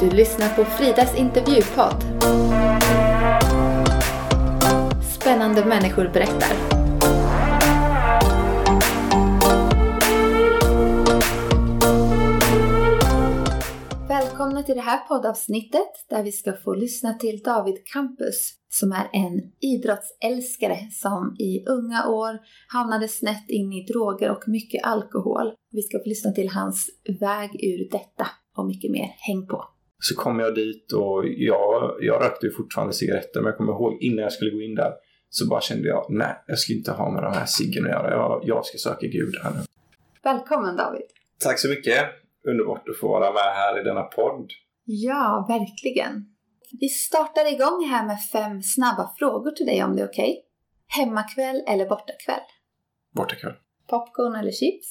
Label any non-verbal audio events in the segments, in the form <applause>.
Du lyssnar på Fridas intervjupodd. Spännande människor berättar. Välkomna till det här poddavsnittet där vi ska få lyssna till David Campus som är en idrottsälskare som i unga år hamnade snett in i droger och mycket alkohol. Vi ska få lyssna till hans väg ur detta och mycket mer. Häng på! Så kom jag dit och jag, jag rökte ju fortfarande cigaretter men jag kommer ihåg innan jag skulle gå in där så bara kände jag nej, jag ska inte ha med de här ciggen att göra. Jag, jag ska söka Gud här nu. Välkommen David! Tack så mycket! Underbart att få vara med här i denna podd. Ja, verkligen. Vi startar igång här med fem snabba frågor till dig om det är okej. Okay. Hemmakväll eller bortakväll? Bortakväll. Popcorn eller chips?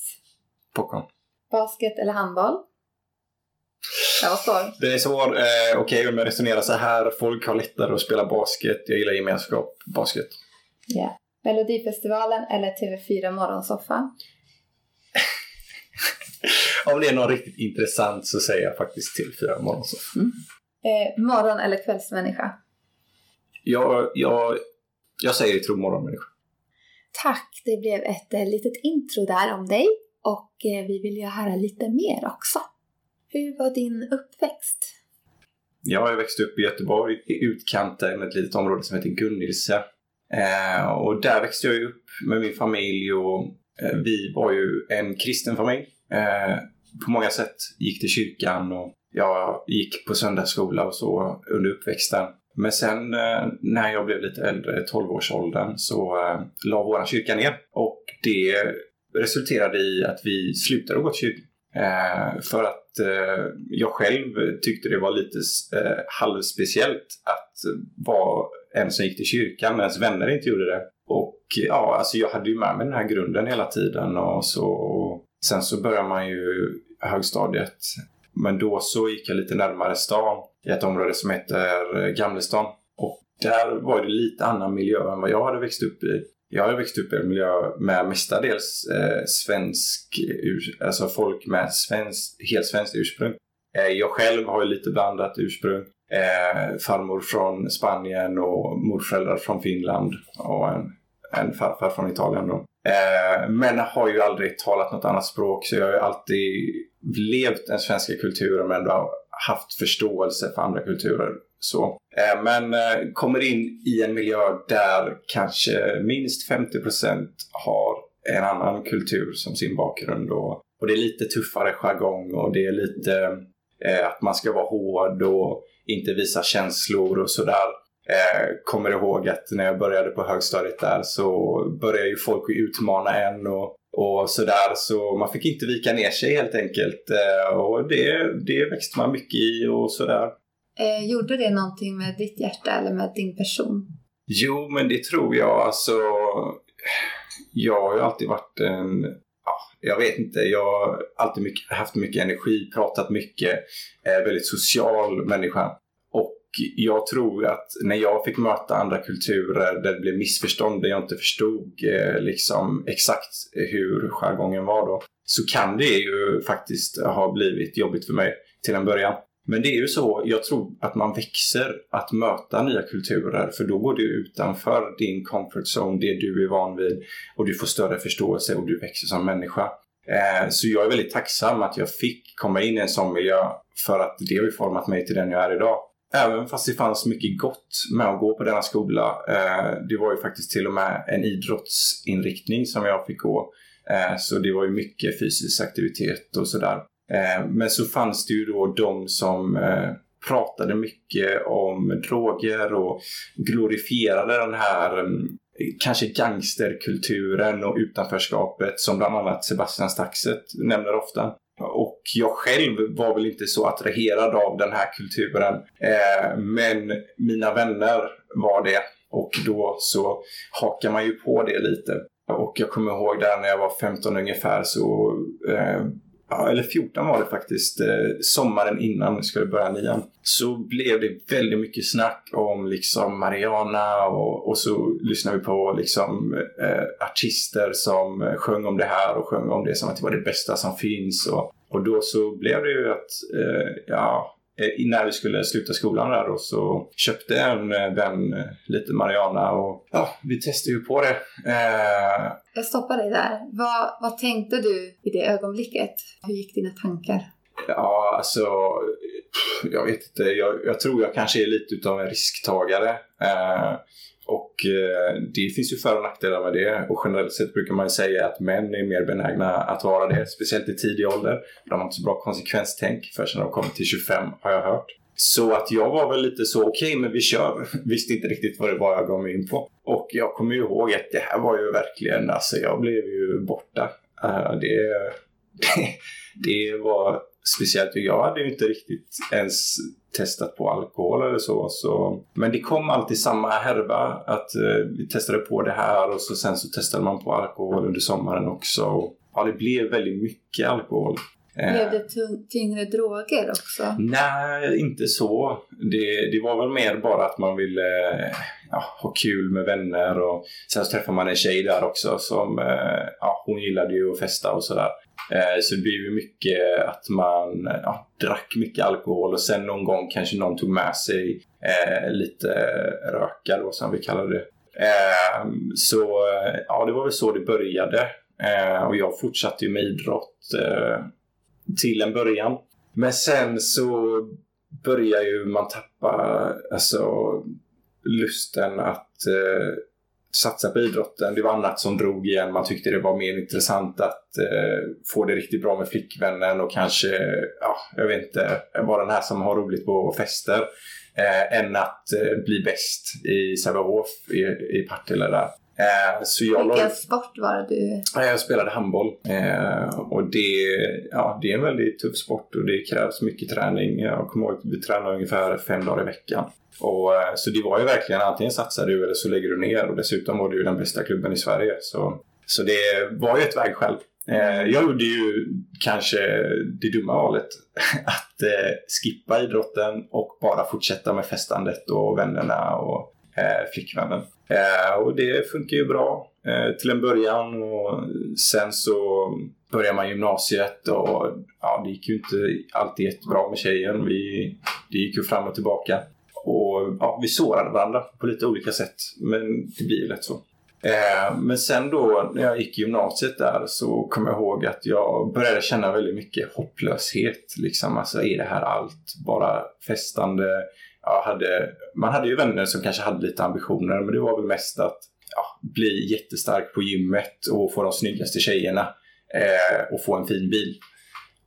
Popcorn. Basket eller handboll? Det var svår. Det är svår. Eh, Okej, okay, om jag resonerar så här. Folk har lättare att spela basket. Jag gillar gemenskap. Basket. Ja. Yeah. Melodifestivalen eller TV4 Morgonsoffa? <laughs> om det är något riktigt intressant så säger jag faktiskt TV4 Morgonsoffa. Mm. Eh, morgon eller kvällsmänniska? Jag, jag, jag säger tro morgonmänniska. Tack! Det blev ett eh, litet intro där om dig och eh, vi vill ju höra lite mer också. Hur var din uppväxt? Jag växte upp i Göteborg, i utkanten, ett litet område som heter Gunnilse. Eh, och där växte jag upp med min familj och eh, vi var ju en kristen familj. Eh, på många sätt gick till kyrkan och jag gick på söndagsskola och så under uppväxten. Men sen eh, när jag blev lite äldre, 12-årsåldern, så eh, la vår kyrka ner. Och det resulterade i att vi slutade gå till kyrkan. Eh, för att eh, jag själv tyckte det var lite eh, halvspeciellt att vara en som gick till kyrkan medan vänner inte gjorde det. Och ja, alltså jag hade ju med mig den här grunden hela tiden och så sen så börjar man ju högstadiet. Men då så gick jag lite närmare stan i ett område som heter eh, Gamlestan. Och där var det lite annan miljö än vad jag hade växt upp i. Jag har växt upp i en miljö med mestadels eh, svensk, alltså folk med svensk, helt svenskt ursprung. Eh, jag själv har ju lite blandat ursprung. Eh, farmor från Spanien och morföräldrar från Finland och en, en farfar från Italien. Då. Eh, men har ju aldrig talat något annat språk så jag har ju alltid levt den svenska kulturen men ändå haft förståelse för andra kulturer. Så. Eh, men eh, kommer in i en miljö där kanske minst 50% har en annan kultur som sin bakgrund. Och, och det är lite tuffare jargong och det är lite eh, att man ska vara hård och inte visa känslor och sådär. Eh, kommer ihåg att när jag började på högstadiet där så började ju folk utmana en och, och sådär. Så man fick inte vika ner sig helt enkelt. Eh, och det, det växte man mycket i och sådär. Eh, gjorde det någonting med ditt hjärta eller med din person? Jo, men det tror jag. Alltså, jag har ju alltid varit en ja, jag vet inte, jag har alltid mycket, haft mycket energi, pratat mycket, är väldigt social människa. Och jag tror att när jag fick möta andra kulturer där det blev missförstånd, där jag inte förstod eh, liksom exakt hur jargongen var då, så kan det ju faktiskt ha blivit jobbigt för mig till en början. Men det är ju så, jag tror att man växer att möta nya kulturer för då går du utanför din comfort zone, det du är van vid och du får större förståelse och du växer som människa. Eh, så jag är väldigt tacksam att jag fick komma in i en sån miljö för att det har ju format mig till den jag är idag. Även fast det fanns mycket gott med att gå på denna skola. Eh, det var ju faktiskt till och med en idrottsinriktning som jag fick gå. Eh, så det var ju mycket fysisk aktivitet och sådär. Eh, men så fanns det ju då de som eh, pratade mycket om droger och glorifierade den här mm, kanske gangsterkulturen och utanförskapet som bland annat Sebastian Staxet nämner ofta. Och jag själv var väl inte så attraherad av den här kulturen. Eh, men mina vänner var det. Och då så hakar man ju på det lite. Och jag kommer ihåg där när jag var 15 ungefär så ja, eller 14 var det faktiskt, eh, sommaren innan vi skulle börja nian, så blev det väldigt mycket snack om liksom Mariana och, och så lyssnade vi på liksom eh, artister som sjöng om det här och sjöng om det som att det var det bästa som finns. Och, och då så blev det ju att, eh, ja, när vi skulle sluta skolan där då, så köpte en eh, vän eh, lite Mariana och ja, vi testade ju på det. Eh, Jag stoppar dig där. Vad, vad tänkte du i det ögonblicket? Hur gick dina tankar? Ja, alltså, jag vet inte. Jag, jag tror jag kanske är lite utav en risktagare. Eh, och eh, det finns ju för och nackdelar med det. Och generellt sett brukar man ju säga att män är mer benägna att vara det. Speciellt i tidig ålder. De har inte så bra konsekvenstänk förrän de kommer till 25 har jag hört. Så att jag var väl lite så, okej okay, men vi kör. <laughs> Visste inte riktigt vad det var jag gav mig in på. Och jag kommer ju ihåg att det här var ju verkligen, alltså jag blev ju borta. Uh, det, det, <laughs> det var speciellt, jag hade ju inte riktigt ens testat på alkohol eller så. så. Men det kom alltid samma härva att eh, vi testade på det här och så sen så testade man på alkohol under sommaren också. Och, ja, det blev väldigt mycket alkohol. Eh. Blev det tyngre droger också? Nej, inte så. Det, det var väl mer bara att man ville ja, ha kul med vänner och sen så träffade man en tjej där också som eh, ja, hon gillade ju att festa och sådär. Eh, så det blev ju mycket att man ja, drack mycket alkohol och sen någon gång kanske någon tog med sig eh, lite röka då som vi kallar det. Eh, så ja, det var väl så det började. Eh, och jag fortsatte ju med idrott eh, till en början. Men sen så börjar ju man tappa alltså, lusten att eh, satsa på idrotten. Det var annat som drog igen. Man tyckte det var mer intressant att eh, få det riktigt bra med flickvännen och kanske, ja, jag vet inte, vara den här som har roligt på fester. Eh, än att eh, bli bäst i Sävehof i, i Partille där. Eh, så jag Vilken låg... sport var det du... Jag spelade handboll. Eh, och det, ja, det är en väldigt tuff sport och det krävs mycket träning. Jag kommer ihåg att vi tränade ungefär fem dagar i veckan. Och, eh, så det var ju verkligen antingen satsar du eller så lägger du ner och dessutom var det ju den bästa klubben i Sverige. Så, så det var ju ett vägskäl. Eh, jag gjorde ju kanske det dumma valet <laughs> att eh, skippa idrotten och bara fortsätta med festandet och vännerna och Eh, flickvännen. Eh, och det funkar ju bra eh, till en början och sen så börjar man gymnasiet och ja, det gick ju inte alltid jättebra med tjejen. Vi, det gick ju fram och tillbaka. Och ja, vi sårade varandra på lite olika sätt. Men det blir ju lätt så. Eh, men sen då när jag gick i gymnasiet där så kom jag ihåg att jag började känna väldigt mycket hopplöshet. Liksom, alltså är det här allt? Bara festande? Ja, hade, man hade ju vänner som kanske hade lite ambitioner men det var väl mest att ja, bli jättestark på gymmet och få de snyggaste tjejerna eh, och få en fin bil.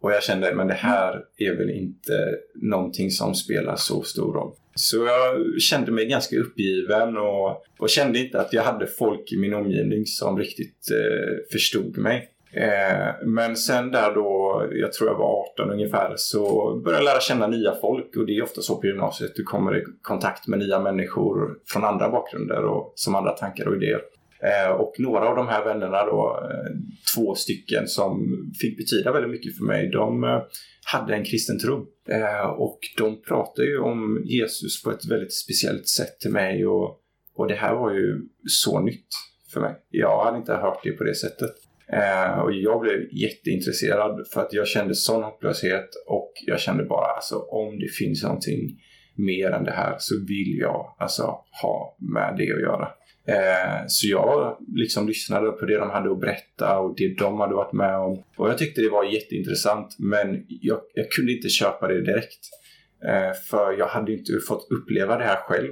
Och jag kände, men det här är väl inte någonting som spelar så stor roll. Så jag kände mig ganska uppgiven och, och kände inte att jag hade folk i min omgivning som riktigt eh, förstod mig. Eh, men sen där då, jag tror jag var 18 ungefär, så började jag lära känna nya folk och det är ofta så på gymnasiet. Du kommer i kontakt med nya människor från andra bakgrunder och som andra tankar och idéer. Eh, och några av de här vännerna då, eh, två stycken som fick betyda väldigt mycket för mig, de eh, hade en kristen tro. Eh, och de pratade ju om Jesus på ett väldigt speciellt sätt till mig och, och det här var ju så nytt för mig. Jag hade inte hört det på det sättet. Eh, och jag blev jätteintresserad för att jag kände sån hopplöshet och jag kände bara alltså om det finns någonting mer än det här så vill jag alltså ha med det att göra. Eh, så jag liksom lyssnade på det de hade att berätta och det de hade varit med om. Och jag tyckte det var jätteintressant men jag, jag kunde inte köpa det direkt. Eh, för jag hade inte fått uppleva det här själv.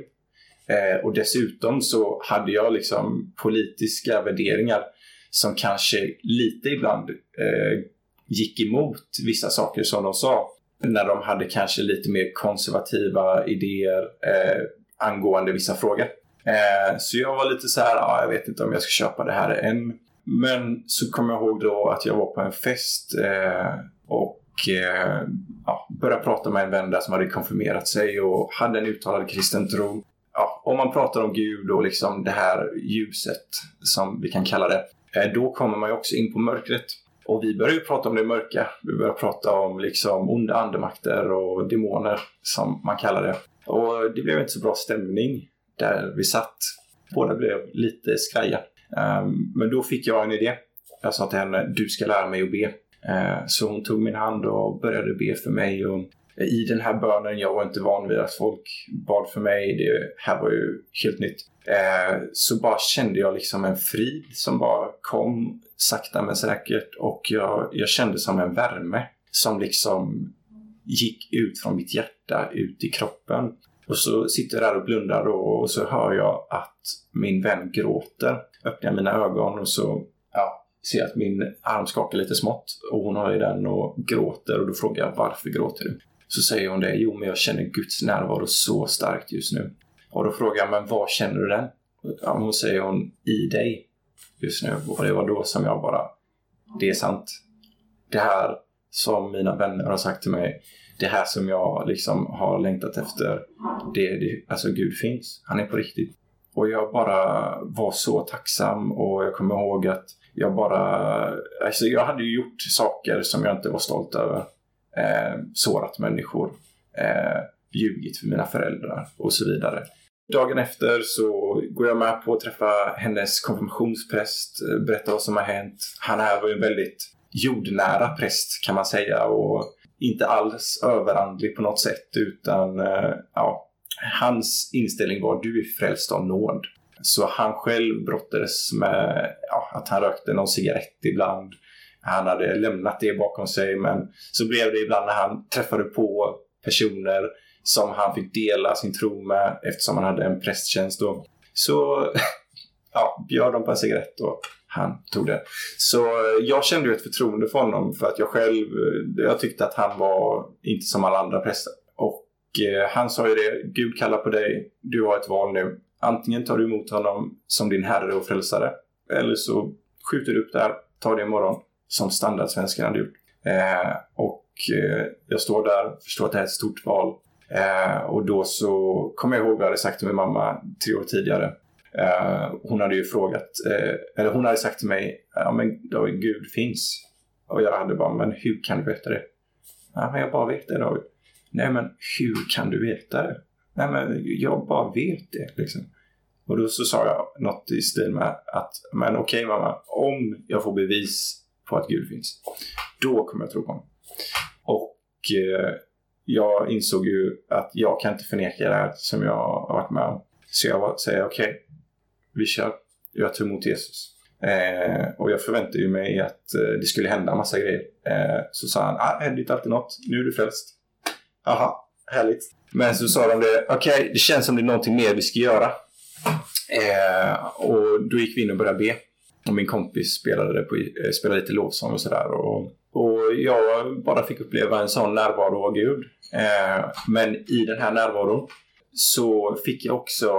Eh, och dessutom så hade jag liksom politiska värderingar som kanske lite ibland eh, gick emot vissa saker som de sa. När de hade kanske lite mer konservativa idéer eh, angående vissa frågor. Eh, så jag var lite så här, ah, jag vet inte om jag ska köpa det här än. Men så kom jag ihåg då att jag var på en fest eh, och eh, ja, började prata med en vän där som hade konfirmerat sig och hade en uttalad kristen tro. Ja, om man pratar om Gud och liksom det här ljuset som vi kan kalla det, Eh, då kommer man ju också in på mörkret. Och vi börjar ju prata om det mörka. Vi börjar prata om liksom onda andemakter och demoner som man kallar det. Och det blev inte så bra stämning där vi satt. Båda blev lite skraja. Ehm, men då fick jag en idé. Jag sa till henne, du ska lära mig att be. Eh, så hon tog min hand och började be för mig. Och i den här bönen, jag var inte van vid att folk bad för mig. Det här var ju helt nytt. Eh, så bara kände jag liksom en frid som bara kom sakta men säkert och jag, jag kände som en värme som liksom gick ut från mitt hjärta ut i kroppen. Och så sitter jag där och blundar och, och så hör jag att min vän gråter. Öppnar mina ögon och så ja, ser jag att min arm skakar lite smått och hon har ju den och gråter och då frågar jag varför gråter du? Så säger hon det, jo men jag känner Guds närvaro så starkt just nu. Och då frågar jag, men var känner du den? Ja, hon säger hon, i dig just nu. Och det var då som jag bara, det är sant. Det här som mina vänner har sagt till mig, det här som jag liksom har längtat efter, det, det, alltså Gud finns. Han är på riktigt. Och jag bara var så tacksam och jag kommer ihåg att jag bara, alltså jag hade ju gjort saker som jag inte var stolt över. Eh, sårat människor, eh, ljugit för mina föräldrar och så vidare. Dagen efter så går jag med på att träffa hennes konfirmationspräst, eh, berätta vad som har hänt. Han här var ju en väldigt jordnära präst kan man säga och inte alls överandlig på något sätt utan eh, ja, hans inställning var du är frälst av nåd. Så han själv brottades med ja, att han rökte någon cigarett ibland. Han hade lämnat det bakom sig men så blev det ibland när han träffade på personer som han fick dela sin tro med eftersom han hade en prästtjänst då. Så <laughs> ja, bjöd de på en cigarett och han tog det. Så jag kände ju ett förtroende för honom för att jag själv, jag tyckte att han var inte som alla andra präster. Och eh, han sa ju det, Gud kallar på dig, du har ett val nu. Antingen tar du emot honom som din herre och frälsare eller så skjuter du upp det här, tar det imorgon som standardsvenskan hade gjort. Eh, och eh, jag står där, förstår att det här är ett stort val. Eh, och då så kommer jag ihåg vad jag hade sagt till min mamma tre år tidigare. Eh, hon hade ju frågat, eh, eller hon hade sagt till mig, ja men David, Gud finns. Och jag hade bara, men hur kan du veta det? Ja, men jag bara vet det David. Nej men hur kan du veta det? Nej men jag bara vet det liksom. Och då så sa jag något i stil med att, men okej okay, mamma, om jag får bevis på att Gud finns, då kommer jag tro på honom. Och eh, jag insåg ju att jag kan inte förneka det här som jag har varit med om. Så jag säger okej, okay, vi kör. Jag tar emot Jesus. Eh, och jag förväntade ju mig att eh, det skulle hända en massa grejer. Eh, så sa han, ah, händer inte alltid något. Nu är du frälst. Aha, härligt. Men så sa de det, okej, okay, det känns som det är någonting mer vi ska göra. Eh, och då gick vi in och började be. Och min kompis spelade, på, eh, spelade lite lovsång och sådär. Och, och jag bara fick uppleva en sån närvaro av Gud. Eh, men i den här närvaron så fick jag också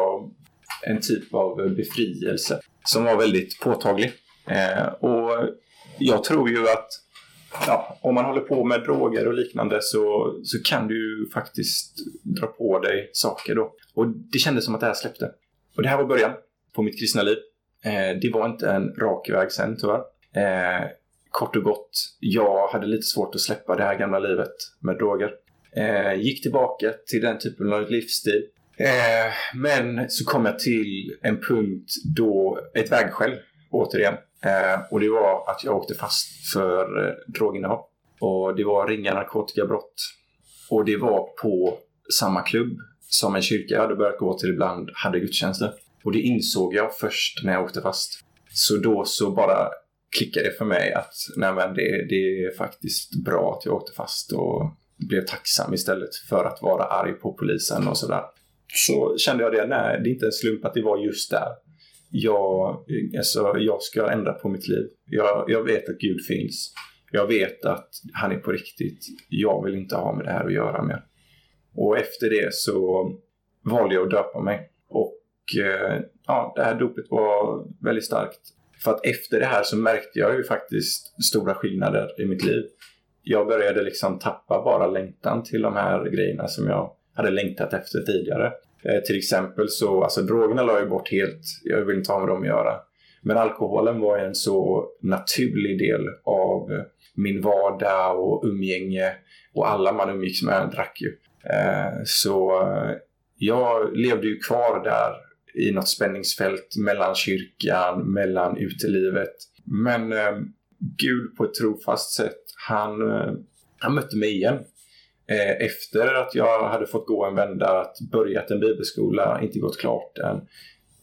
en typ av befrielse som var väldigt påtaglig. Eh, och jag tror ju att ja, om man håller på med droger och liknande så, så kan du faktiskt dra på dig saker då. Och det kändes som att det här släppte. Och det här var början på mitt kristna liv. Eh, det var inte en rak väg sen tyvärr. Eh, kort och gott, jag hade lite svårt att släppa det här gamla livet med droger. Eh, gick tillbaka till den typen av livsstil. Eh, men så kom jag till en punkt då, ett vägskäl återigen. Eh, och det var att jag åkte fast för eh, droginnehav. Och det var ringa narkotikabrott. Och det var på samma klubb som en kyrka jag hade börjat gå till ibland hade gudstjänster. Och det insåg jag först när jag åkte fast. Så då så bara klickade det för mig att nej men det, det är faktiskt bra att jag åkte fast och blev tacksam istället för att vara arg på polisen och sådär. Så kände jag det, nej det är inte en slump att det var just där. Jag, alltså, jag ska ändra på mitt liv. Jag, jag vet att Gud finns. Jag vet att han är på riktigt. Jag vill inte ha med det här att göra mer. Och efter det så valde jag att döpa mig. Eh, ja, det här dopet var väldigt starkt. För att efter det här så märkte jag ju faktiskt stora skillnader i mitt liv. Jag började liksom tappa bara längtan till de här grejerna som jag hade längtat efter tidigare. Eh, till exempel så, alltså drogerna la jag bort helt. Jag vill inte ha med dem att göra. Men alkoholen var en så naturlig del av min vardag och umgänge. Och alla man umgicks med drack ju. Eh, så eh, jag levde ju kvar där i något spänningsfält mellan kyrkan, mellan utelivet. Men eh, Gud på ett trofast sätt, han, eh, han mötte mig igen. eh, efter att jag hade fått gå en vända, att börjat en bibelskola, inte gått klart den.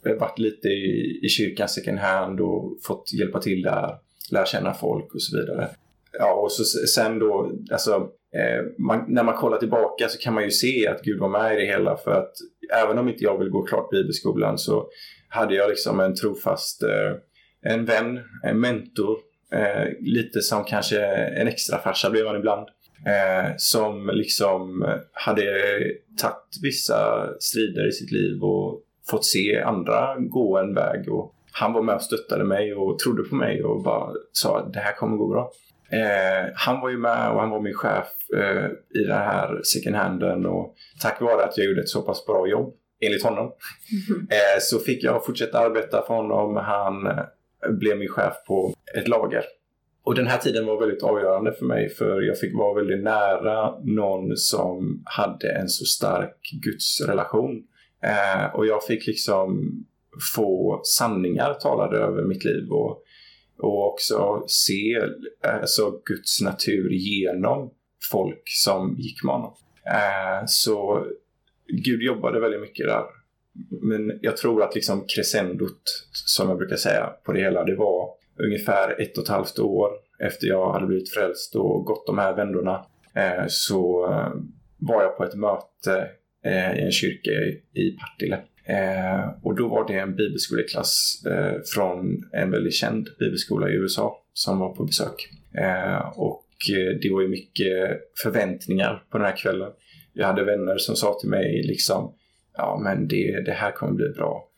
Eh, varit lite i, i kyrkan second hand och fått hjälpa till där, lära känna folk och så vidare. Ja, och så, sen då, alltså, Eh, man, när man kollar tillbaka så kan man ju se att Gud var med i det hela för att även om inte jag vill gå klart bibelskolan så hade jag liksom en trofast eh, en vän, en mentor, eh, lite som kanske en extra farsa blev han ibland. Eh, som liksom hade tagit vissa strider i sitt liv och fått se andra gå en väg. Och han var med och stöttade mig och trodde på mig och bara sa att det här kommer gå bra. Eh, han var ju med och han var min chef eh, i den här second handen och tack vare att jag gjorde ett så pass bra jobb, enligt honom, <laughs> eh, så fick jag fortsätta arbeta för honom. Han eh, blev min chef på ett lager. Och den här tiden var väldigt avgörande för mig för jag fick vara väldigt nära någon som hade en så stark gudsrelation. Eh, och jag fick liksom få sanningar talade över mitt liv och, och också se alltså, Guds natur genom folk som gick med honom. Eh, så Gud jobbade väldigt mycket där. Men jag tror att liksom crescendot, som jag brukar säga på det hela, det var ungefär ett och ett halvt år efter jag hade blivit frälst och gått de här vändorna eh, så eh, var jag på ett möte eh, i en kyrka i Partille. Eh, och då var det en bibelskoleklass eh, från en väldigt känd bibelskola i USA som var på besök. Eh, och det var ju mycket förväntningar på den här kvällen. Jag hade vänner som sa till mig liksom ja men det, det här kommer bli bra.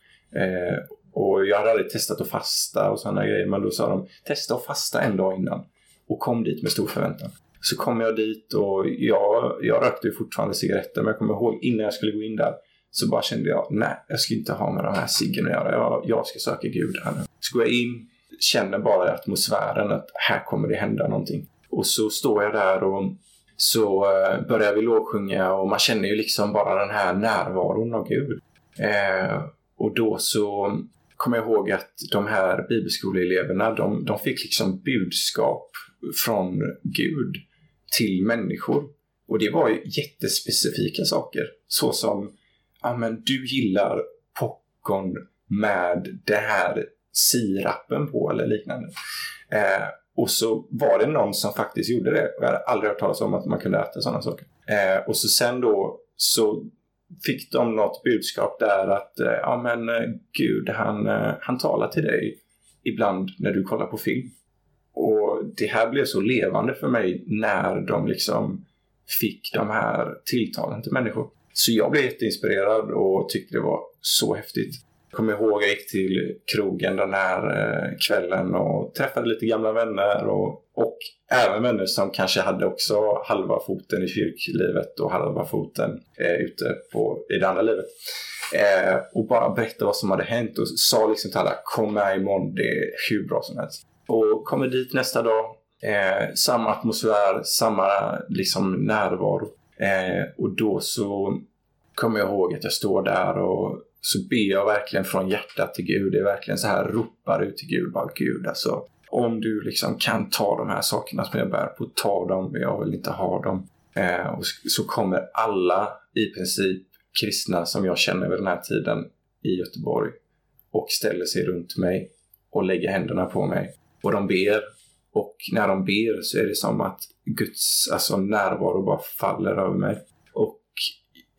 Och jag hade aldrig testat att fasta och sådana grejer. Men då sa de, testa att fasta en dag innan. Och kom dit med stor förväntan. Så kom jag dit och jag, jag rökte ju fortfarande cigaretter. Men jag kommer ihåg innan jag skulle gå in där. Så bara kände jag, nej, jag ska inte ha med de här ciggen att göra. Jag, jag ska söka Gud här nu. Så går jag in, känner bara i atmosfären att här kommer det hända någonting. Och så står jag där och så eh, börjar vi lovsjunga och man känner ju liksom bara den här närvaron av Gud. Eh, och då så kommer jag ihåg att de här bibelskoleeleverna, de, de fick liksom budskap från Gud till människor. Och det var ju jättespecifika saker. Så som, ja men du gillar popcorn med det här sirapen på eller liknande. Eh, och så var det någon som faktiskt gjorde det. Jag hade aldrig hört talas om att man kunde äta sådana saker. Eh, och så sen då så fick de något budskap där att eh, ja men eh, Gud han, eh, han talar till dig ibland när du kollar på film. Och det här blev så levande för mig när de liksom fick de här tilltalen till människor. Så jag blev jätteinspirerad och tyckte det var så häftigt. Jag kommer ihåg jag gick till krogen den här eh, kvällen och träffade lite gamla vänner och, och även vänner som kanske hade också halva foten i kyrklivet och halva foten eh, ute på, i det andra livet. Eh, och bara berätta vad som hade hänt och sa liksom till alla kom med imorgon, det är hur bra som helst. Och kommer dit nästa dag, eh, samma atmosfär, samma liksom närvaro. Eh, och då så kommer jag ihåg att jag står där och så ber jag verkligen från hjärtat till Gud. Det är verkligen så här ropar ut till Gud, bara Gud alltså om du liksom kan ta de här sakerna som jag bär på, ta dem, jag vill inte ha dem. Eh, och så kommer alla i princip kristna som jag känner vid den här tiden i Göteborg och ställer sig runt mig och lägger händerna på mig. Och de ber. Och när de ber så är det som att Guds alltså, närvaro bara faller över mig.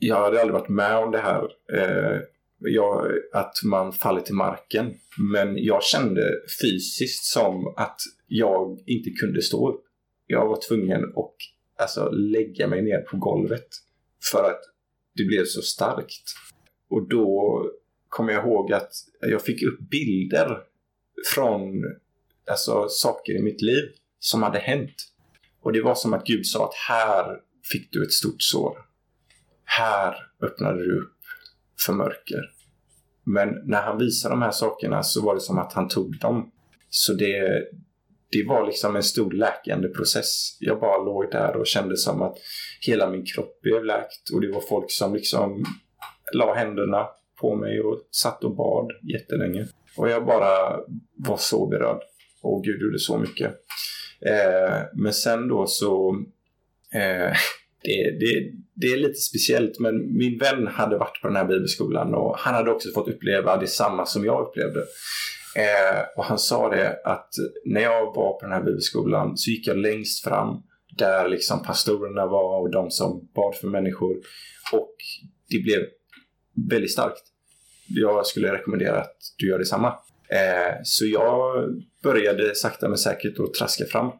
Jag hade aldrig varit med om det här. Eh, jag, att man faller till marken. Men jag kände fysiskt som att jag inte kunde stå upp. Jag var tvungen att alltså, lägga mig ner på golvet för att det blev så starkt. Och då kommer jag ihåg att jag fick upp bilder från alltså, saker i mitt liv som hade hänt. Och det var som att Gud sa att här fick du ett stort sår. Här öppnade du upp för mörker. Men när han visade de här sakerna så var det som att han tog dem. Så det, det var liksom en stor läkande process. Jag bara låg där och kände som att hela min kropp blev läkt och det var folk som liksom la händerna på mig och satt och bad jättelänge. Och jag bara var så berörd. Och Gud gjorde så mycket. Eh, men sen då så eh, det, det, det är lite speciellt, men min vän hade varit på den här bibelskolan och han hade också fått uppleva detsamma som jag upplevde. Eh, och han sa det att när jag var på den här bibelskolan så gick jag längst fram där liksom pastorerna var och de som bad för människor. Och det blev väldigt starkt. Jag skulle rekommendera att du gör detsamma. Eh, så jag började sakta men säkert att traska fram.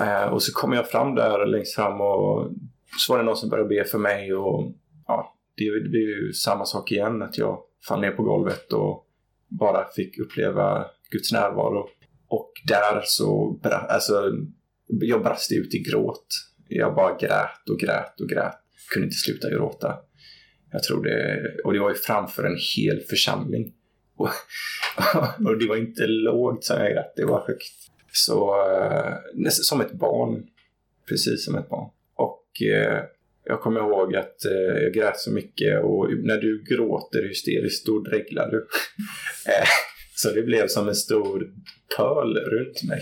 Eh, och så kom jag fram där längst fram och så var det någon som började be för mig och ja, det, blev ju samma sak igen att jag föll ner på golvet och bara fick uppleva Guds närvaro. Och där så, alltså, jag brast ut i gråt. Jag bara grät och grät och grät. Kunde inte sluta gråta. Jag tror det, och det var ju framför en hel församling. Och, <laughs> och det var inte lågt som jag grät, det var högt. Så eh, nästan som ett barn. Precis som ett barn. Eh, jag kommer ihåg att eh, jag grät så mycket och när du gråter hysteriskt då dreglar du. <laughs> Eh, så det blev som en stor pöl runt mig.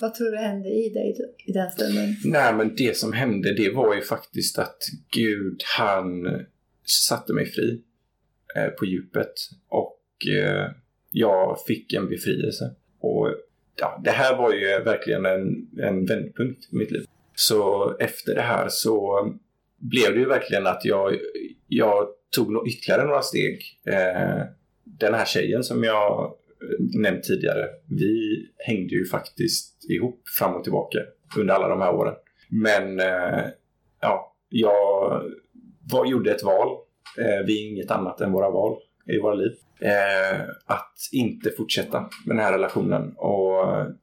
Vad tror du hände i dig i den stunden? Nej, men det som hände det var ju faktiskt att Gud, han satte mig fri eh, på djupet och eh, jag fick en befrielse. Och ja, det här var ju verkligen en, en vändpunkt i mitt liv. Så efter det här så blev det ju verkligen att jag, jag tog nog ytterligare några steg. Eh, den här tjejen som jag nämnt tidigare, vi hängde ju faktiskt ihop fram och tillbaka under alla de här åren. Men eh, ja, jag var, gjorde ett val. Eh, vi är inget annat än våra val i våra liv. Att inte fortsätta med den här relationen och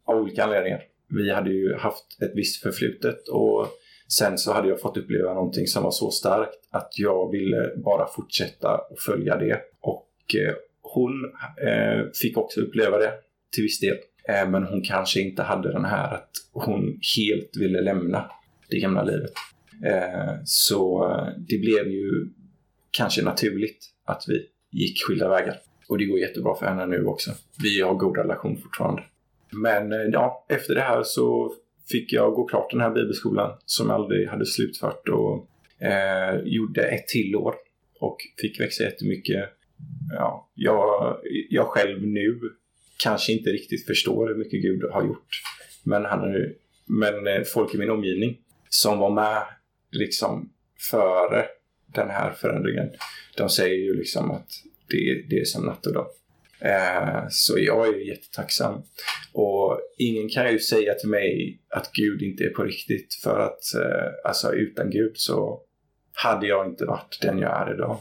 av olika anledningar. Vi hade ju haft ett visst förflutet och sen så hade jag fått uppleva någonting som var så starkt att jag ville bara fortsätta och följa det. Och eh, hon eh, fick också uppleva det till viss del. Eh, men hon kanske inte hade den här att hon helt ville lämna det gamla livet. Eh, så eh, det blev ju kanske naturligt att vi gick skilda vägar. Och det går jättebra för henne nu också. Vi har god relation fortfarande. Men eh, ja, efter det här så fick jag gå klart den här bibelskolan som jag aldrig hade slutfört och eh, gjorde ett till år och fick växa jättemycket ja, jag, jag själv nu kanske inte riktigt förstår hur mycket Gud har gjort. Men, han är, men eh, folk i min omgivning som var med liksom före den här förändringen, de säger ju liksom att det, det är som natt och dag. Eh, så jag är jättetacksam. Och ingen kan ju säga till mig att Gud inte är på riktigt för att eh, alltså utan Gud så hade jag inte varit den jag är idag.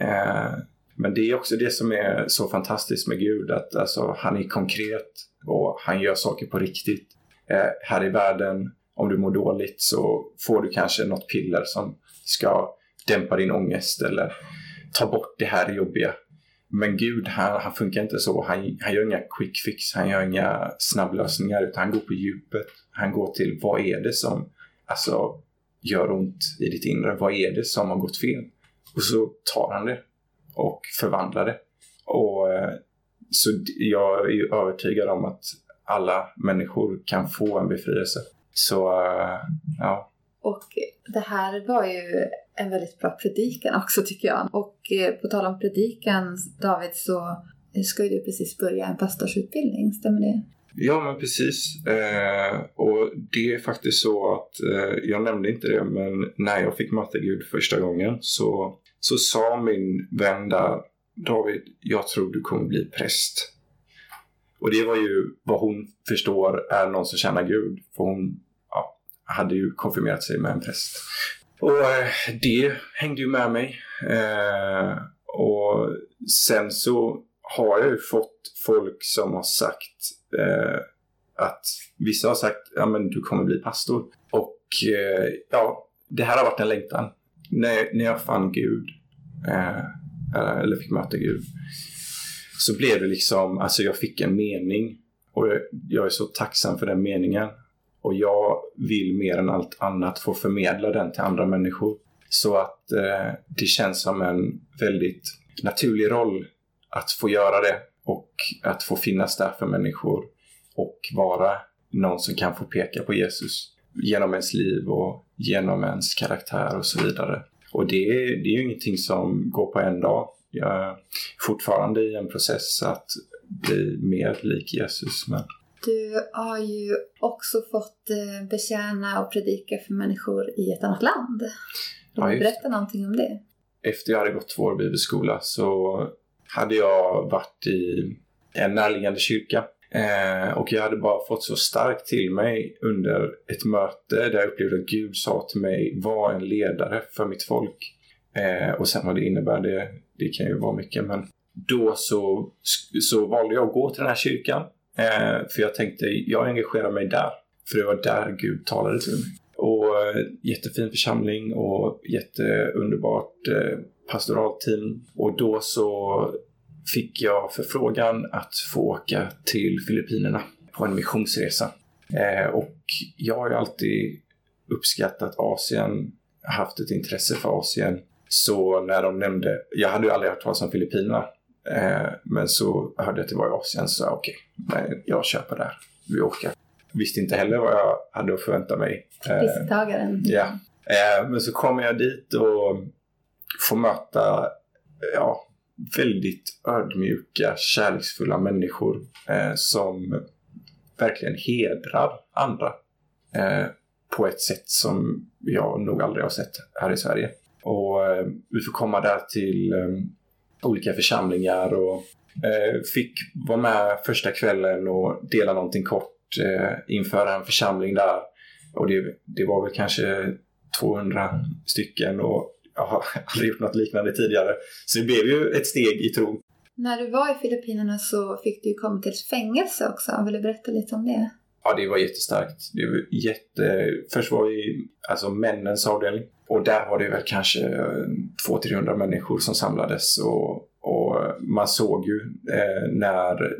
Eh, men det är också det som är så fantastiskt med Gud, att alltså, han är konkret och han gör saker på riktigt. Eh, här i världen, om du mår dåligt så får du kanske något piller som ska dämpa din ångest eller ta bort det här jobbiga. Men Gud, han, han funkar inte så. Han, han gör inga quick fix, han gör inga snabblösningar, utan han går på djupet. Han går till vad är det som alltså, gör ont i ditt inre? Vad är det som har gått fel? Och så tar han det och förvandlar det. Och, eh, så jag är ju övertygad om att alla människor kan få en befrielse. Så eh, ja. Och det här var ju en väldigt bra predikan också tycker jag. Och eh, på tal om predikan David så eh, ska ju du precis börja en pastorsutbildning, stämmer det? Ja, men precis. Eh, och det är faktiskt så att, eh, jag nämnde inte det, men när jag fick möta Gud första gången så så sa min vän där, David, jag tror du kommer bli präst. Och det var ju vad hon förstår är någon som tjänar Gud. För hon ja, hade ju konfirmerat sig med en präst. Och eh, det hängde ju med mig. Eh, och sen så har jag ju fått folk som har sagt eh, att vissa har sagt ja men du kommer bli pastor. Och eh, ja, det här har varit en längtan när, när jag fann Gud, eh, eller fick möta Gud, så blev det liksom, alltså jag fick en mening och jag, jag är så tacksam för den meningen. Och jag vill mer än allt annat få förmedla den till andra människor. Så att eh, det känns som en väldigt naturlig roll att få göra det och att få finnas där för människor och vara någon som kan få peka på Jesus. genom ens liv och genom ens karaktär och så vidare. Och det, det är ju ingenting som går på en dag. Jag är fortfarande i en process att bli mer lik Jesus. Men... Du har ju också fått eh, betjäna och predika för människor i ett annat land. Vill Ja, du just berätta någonting om det? Efter jag hade gått två år bibelskola så hade jag varit i en närliggande kyrka. Eh, och jag hade bara fått så starkt till mig under ett möte där jag upplevde att Gud sa till mig var en ledare för mitt folk. Eh, och sen vad det innebär, det, det kan ju vara mycket. Men då så, så valde jag att gå till den här kyrkan. Eh, för jag tänkte, jag engagerar mig där. För det var där Gud talade till mig. Och eh, jättefin församling och jätteunderbart eh, pastoralteam. Och då så fick jag förfrågan att få åka till Filippinerna på en missionsresa. Eh, och jag har ju alltid uppskattat Asien, haft ett intresse för Asien. Så när de nämnde, jag hade ju aldrig hört talas om Filippinerna, men så hörde jag att det var i Asien så okej, okay, jag köper där, vi åker. Visste inte heller vad jag hade att förvänta mig. Eh, Risktagaren. Ja. Eh, men så kommer jag dit och får möta ja, väldigt ödmjuka, kärleksfulla människor eh, som verkligen hedrar andra eh, på ett sätt som jag nog aldrig har sett här i Sverige. Och eh, vi får komma där till eh, olika församlingar och eh, fick vara med första kvällen och dela någonting kort eh, inför en församling där. Och det, det var väl kanske 200 stycken och jag <laughs> har aldrig gjort något liknande tidigare. Så det blev ju ett steg i tro. När du var i Filippinerna så fick du ju komma till ett fängelse också. Vill du berätta lite om det? Ja, det var jättestarkt. Det var jätte... Först var vi alltså männens avdelning. Och där var det väl kanske eh, 200-300 människor som samlades. Och, och man såg ju eh, när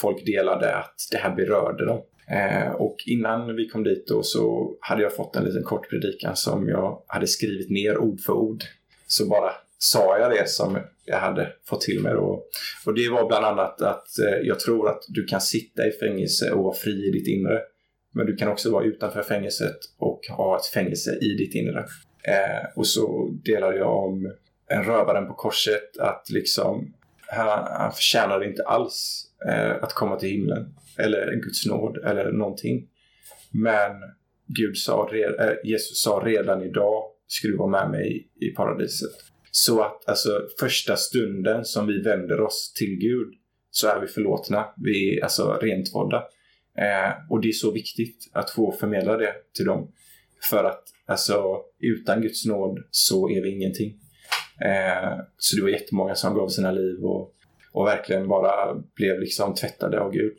folk delade att det här berörde dem. Eh, och innan vi kom dit då så hade jag fått en liten kort predikan som jag hade skrivit ner ord för ord. Så bara sa jag det som jag hade fått till mig då. Och det var bland annat att eh, jag tror att du kan sitta i fängelse och vara fri i ditt inre. Men du kan också vara utanför fängelset och ha ett fängelse i ditt inre. Eh, och så delade jag om en rövaren på korset att liksom han, han förtjänade inte alls eh, att komma till himlen eller Guds nåd eller någonting. Men Gud sa, eh, Jesus sa redan idag ska du vara med mig i paradiset. Så att alltså första stunden som vi vänder oss till Gud så är vi förlåtna. Vi är alltså rentvådda. Eh, och det är så viktigt att få förmedla det till dem. För att alltså utan Guds nåd så är vi ingenting. Eh, så det var jättemånga som gav sina liv och, och verkligen bara blev liksom tvättade av Gud.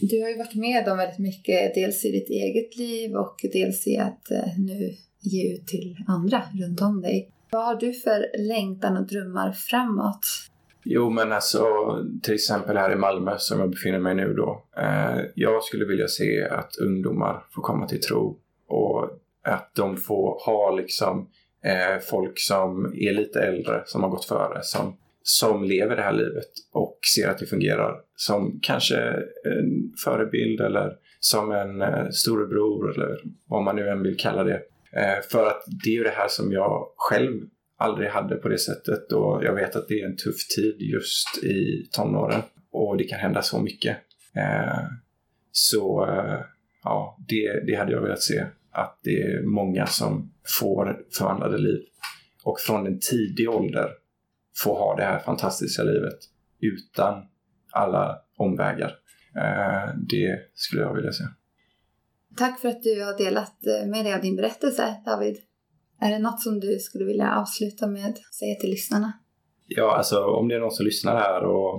Du har ju varit med om väldigt mycket, dels i ditt eget liv och dels i att eh, nu ge ut till andra runt om dig. Vad har du för längtan och drömmar framåt? Jo, men alltså till exempel här i Malmö som jag befinner mig nu då. Eh, jag skulle vilja se att ungdomar får komma till tro och att de får ha liksom eh, folk som är lite äldre, som har gått före, som som lever det här livet och ser att det fungerar som kanske en förebild eller som en eh, storebror eller vad man nu än vill kalla det. Eh, för att det är ju det här som jag själv aldrig hade på det sättet och jag vet att det är en tuff tid just i tonåren och det kan hända så mycket. Eh, så eh, ja, det, det hade jag velat se. Att det är många som får förvandlade liv. Och från en tidig ålder få ha det här fantastiska livet utan alla omvägar. Eh, det skulle jag vilja säga. Tack för att du har delat eh, med dig av din berättelse, David. Är det något som du skulle vilja avsluta med att säga till lyssnarna? Ja, alltså om det är någon som lyssnar här och,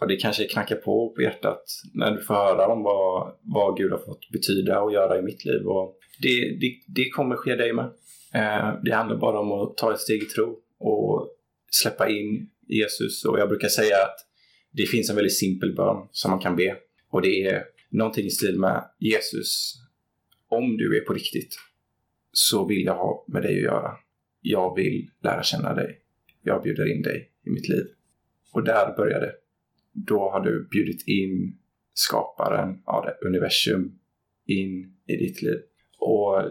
och det kanske knackar på på hjärtat när du får höra om vad, vad Gud har fått betyda och göra i mitt liv. Och det, det, det kommer ske dig med. Eh, det handlar bara om att ta ett steg i tro och släppa in Jesus. Och jag brukar säga att det finns en väldigt simpel bön som man kan be. Och det är någonting i stil med Jesus, om du är på riktigt så vill jag ha med dig att göra. Jag vill lära känna dig. Jag bjuder in dig i mitt liv. Och där började det. Då har du bjudit in skaparen av det, universum in i ditt liv. Och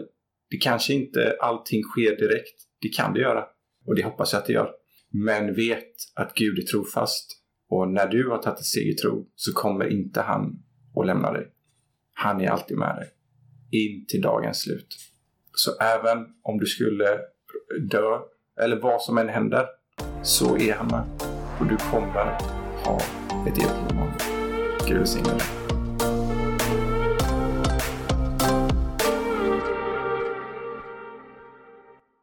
det kanske inte allting sker direkt. Det kan det göra. Och det hoppas jag att det gör. Men vet att Gud är trofast. Och när du har tagit ett steg i tro så kommer inte han att lämna dig. Han är alltid med dig. In till dagens slut. Så även om du skulle dö, eller vad som än händer, så är han med. Och du kommer ha ett evigt liv. Gud välsigne dig.